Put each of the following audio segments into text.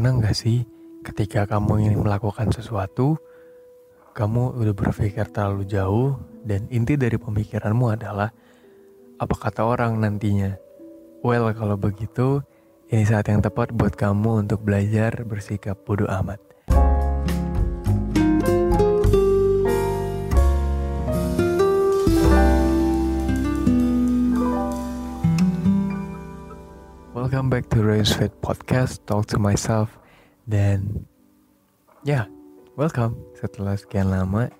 Pernah nggak sih ketika kamu ingin melakukan sesuatu, kamu udah berpikir terlalu jauh dan inti dari pemikiranmu adalah apa kata orang nantinya. Well, kalau begitu, ini saat yang tepat buat kamu untuk belajar bersikap bodoh amat. Welcome back to Ray's Fit Podcast, Talk to Myself. Dan ya, yeah, welcome. Setelah sekian lama,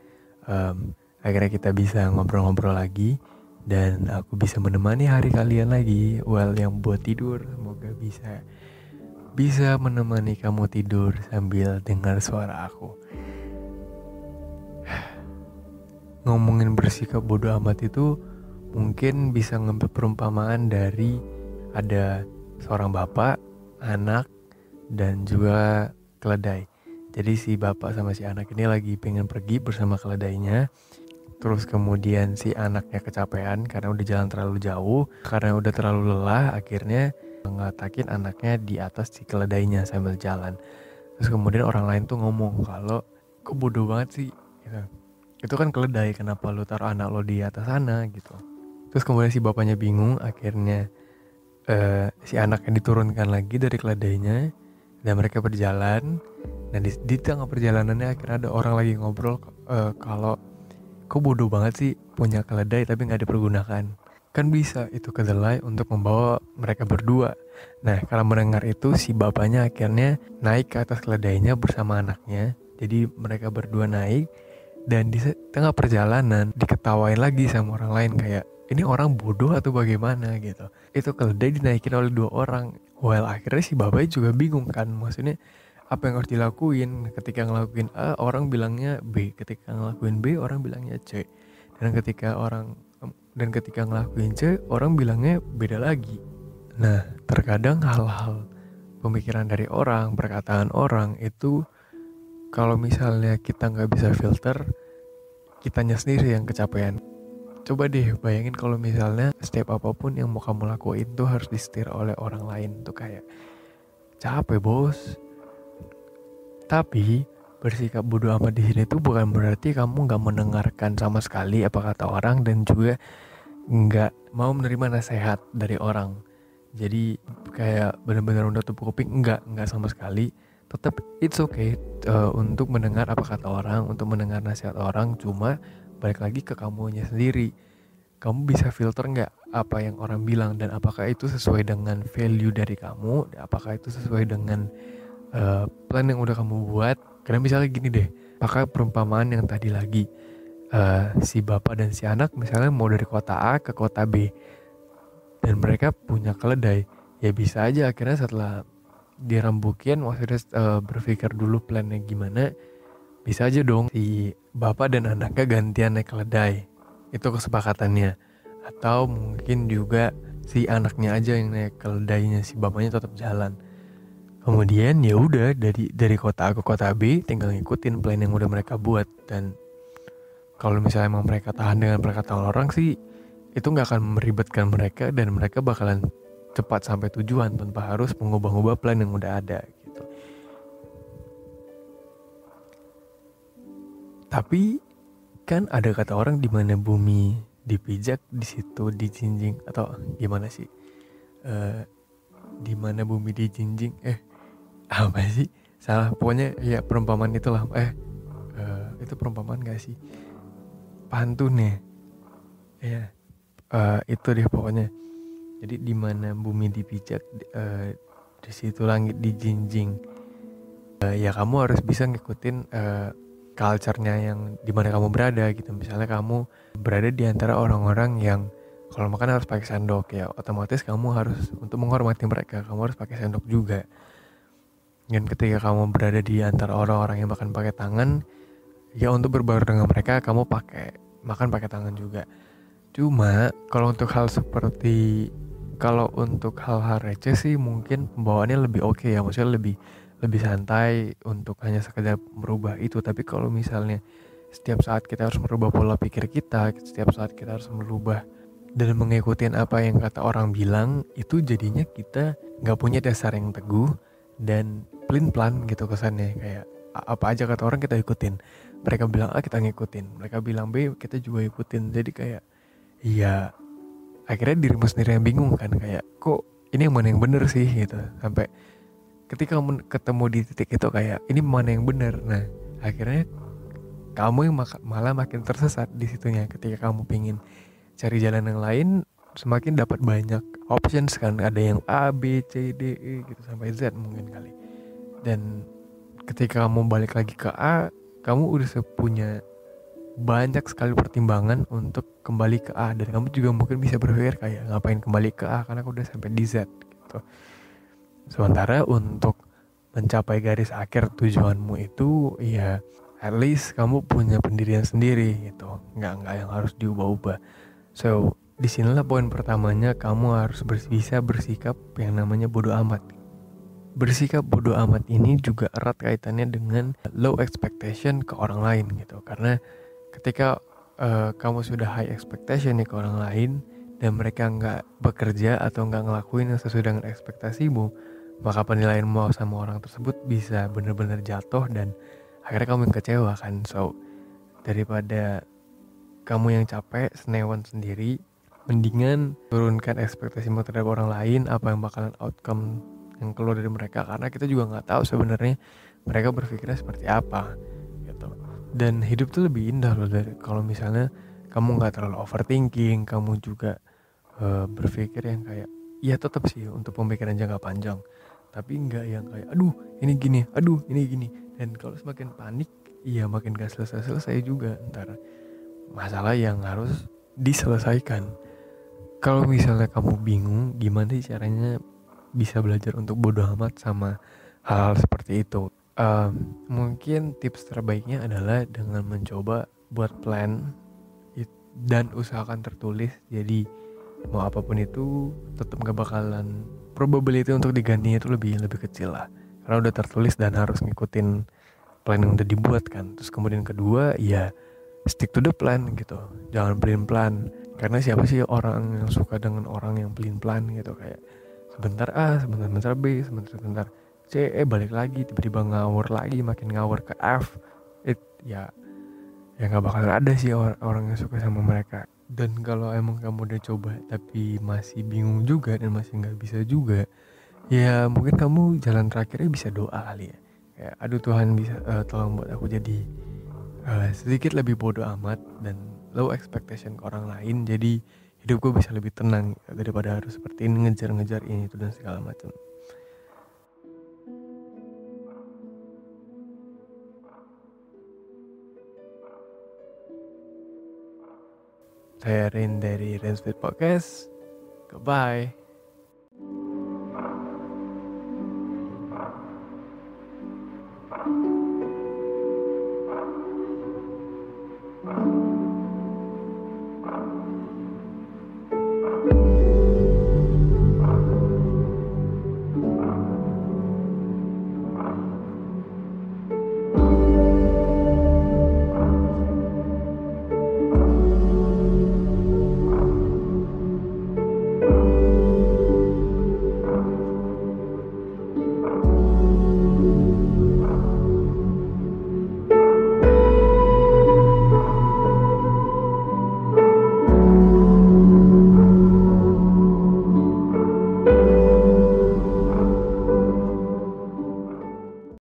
um, akhirnya kita bisa ngobrol-ngobrol lagi. Dan aku bisa menemani hari kalian lagi. Well, yang buat tidur, semoga bisa bisa menemani kamu tidur sambil dengar suara aku. Ngomongin bersikap bodoh amat itu mungkin bisa ngambil perumpamaan dari ada seorang bapak, anak, dan juga keledai. Jadi si bapak sama si anak ini lagi pengen pergi bersama keledainya. Terus kemudian si anaknya kecapean karena udah jalan terlalu jauh, karena udah terlalu lelah, akhirnya ngatakin anaknya di atas si keledainya sambil jalan. Terus kemudian orang lain tuh ngomong kalau kok bodoh banget sih, gitu. Itu kan keledai, kenapa lu taruh anak lo di atas sana gitu. Terus kemudian si bapaknya bingung, akhirnya uh, si anaknya diturunkan lagi dari keledainya dan mereka berjalan. Dan di, di tengah perjalanannya akhirnya ada orang lagi ngobrol uh, kalau kok bodoh banget sih punya keledai tapi nggak dipergunakan. Kan bisa itu kedelai untuk membawa mereka berdua. Nah kalau mendengar itu si bapaknya akhirnya naik ke atas keledainya bersama anaknya. Jadi mereka berdua naik dan di tengah perjalanan diketawain lagi sama orang lain kayak ini orang bodoh atau bagaimana gitu. Itu keledai dinaikin oleh dua orang. Well akhirnya si babai juga bingung kan. Maksudnya apa yang harus dilakuin? Ketika ngelakuin A orang bilangnya B. Ketika ngelakuin B orang bilangnya C. Dan ketika orang dan ketika ngelakuin C orang bilangnya beda lagi. Nah terkadang hal-hal pemikiran dari orang perkataan orang itu kalau misalnya kita nggak bisa filter kitanya sendiri yang kecapean Coba deh bayangin kalau misalnya setiap apa pun yang mau kamu lakuin tuh harus disetir oleh orang lain tuh kayak capek bos. Tapi bersikap bodoh amat di sini tuh bukan berarti kamu nggak mendengarkan sama sekali apa kata orang dan juga nggak mau menerima nasihat dari orang. Jadi kayak benar-benar tutup kuping enggak enggak sama sekali. Tetap it's okay uh, untuk mendengar apa kata orang, untuk mendengar nasihat orang. Cuma balik lagi ke kamunya sendiri. Kamu bisa filter nggak apa yang orang bilang dan apakah itu sesuai dengan value dari kamu? Apakah itu sesuai dengan uh, plan yang udah kamu buat? Karena misalnya gini deh pakai perumpamaan yang tadi lagi. Uh, si bapak dan si anak misalnya mau dari kota A ke kota B dan mereka punya keledai. Ya bisa aja akhirnya setelah dirambukin maksudnya uh, berpikir dulu plannya gimana bisa aja dong si bapak dan anaknya gantian naik keledai. Itu kesepakatannya. Atau mungkin juga si anaknya aja yang naik keledainya, si bapaknya tetap jalan. Kemudian ya udah dari dari kota A ke kota B tinggal ngikutin plan yang udah mereka buat dan kalau misalnya emang mereka tahan dengan perkataan orang sih itu nggak akan meribetkan mereka dan mereka bakalan cepat sampai tujuan tanpa harus mengubah-ubah plan yang udah ada Tapi kan ada kata orang di mana bumi dipijak di situ dijinjing atau gimana sih? Uh, di mana bumi dijinjing eh apa sih? Salah pokoknya ya perumpamaan itulah eh uh, itu perumpamaan gak sih? Pantun ya. Ya uh, itu deh pokoknya. Jadi di mana bumi dipijak uh, di situ langit dijinjing. Uh, ya kamu harus bisa ngikutin uh, culture-nya yang di mana kamu berada gitu. Misalnya kamu berada di antara orang-orang yang kalau makan harus pakai sendok ya otomatis kamu harus untuk menghormati mereka kamu harus pakai sendok juga. Dan ketika kamu berada di antara orang-orang yang makan pakai tangan ya untuk berbaur dengan mereka kamu pakai makan pakai tangan juga. Cuma kalau untuk hal seperti kalau untuk hal-hal receh sih mungkin pembawaannya lebih oke okay ya. Maksudnya lebih lebih santai untuk hanya sekedar merubah itu. Tapi kalau misalnya setiap saat kita harus merubah pola pikir kita setiap saat kita harus merubah dan mengikuti apa yang kata orang bilang itu jadinya kita nggak punya dasar yang teguh dan pelin plan gitu kesannya. Kayak apa aja kata orang kita ikutin. Mereka bilang A kita ngikutin. Mereka bilang B kita juga ikutin. Jadi kayak iya akhirnya dirimu sendiri yang bingung kan kayak kok ini yang mana yang bener sih? Gitu. Sampai ketika kamu ketemu di titik itu kayak ini mana yang bener nah akhirnya kamu yang malah makin tersesat di situnya. Ketika kamu pingin cari jalan yang lain semakin dapat banyak options kan. Ada yang A B C D E gitu sampai Z mungkin kali. Dan ketika kamu balik lagi ke A kamu udah punya banyak sekali pertimbangan untuk kembali ke A. Dan kamu juga mungkin bisa berpikir kayak ngapain kembali ke A? Karena aku udah sampai di Z gitu sementara untuk mencapai garis akhir tujuanmu itu ya at least kamu punya pendirian sendiri gitu nggak nggak yang harus diubah-ubah so di sinilah poin pertamanya kamu harus bisa bersikap yang namanya bodoh amat. Bersikap bodoh amat ini juga erat kaitannya dengan low expectation ke orang lain gitu. Karena ketika uh, kamu sudah high expectation nih ke orang lain dan mereka nggak bekerja atau nggak ngelakuin yang sesuai dengan ekspektasimu, maka penilaian mau sama orang tersebut bisa benar-benar jatuh dan akhirnya kamu yang kecewa kan. So daripada kamu yang capek senewan sendiri mendingan turunkan ekspektasi terhadap orang lain apa yang bakalan outcome yang keluar dari mereka. Karena kita juga nggak tahu sebenarnya mereka berpikirnya seperti apa gitu. Dan hidup tuh lebih indah loh dari kalau misalnya kamu nggak terlalu overthinking kamu juga uh, berpikir yang kayak ya tetap sih untuk pemikiran jangka panjang tapi nggak yang kayak aduh ini gini aduh ini gini. Dan kalau semakin panik iya makin gak selesai selesai juga ntar masalah yang harus diselesaikan. Kalau misalnya kamu bingung gimana sih caranya bisa belajar untuk bodoh amat sama hal-hal seperti itu? Um, mungkin tips terbaiknya adalah dengan mencoba buat plan dan usahakan tertulis. Jadi mau apa pun itu tetap gak bakalan probability untuk digantinya itu lebih lebih kecil lah. Karena udah tertulis dan harus ngikutin plan yang udah dibuat kan. Terus kemudian kedua ya stick to the plan gitu. Jangan pelin plan. Karena siapa sih orang yang suka dengan orang yang pelin pelan gitu? Kayak sebentar A sebentar sebentar B sebentar sebentar C eh balik lagi tiba-tiba ngawur lagi makin ngawur ke F. It ya ya nggak bakal ada sih orang, orang yang suka sama mereka dan kalau emang kamu udah coba tapi masih bingung juga dan masih nggak bisa juga ya mungkin kamu jalan terakhirnya bisa doa kali ya. Kayak aduh Tuhan bisa uh, tolong buat aku jadi uh, sedikit lebih bodoh amat dan low expectation ke orang lain jadi hidup gue bisa lebih tenang daripada harus seperti ini ngejar-ngejar ini itu dan segala macam Saya Rin dari Rinsfit Podcast. Goodbye.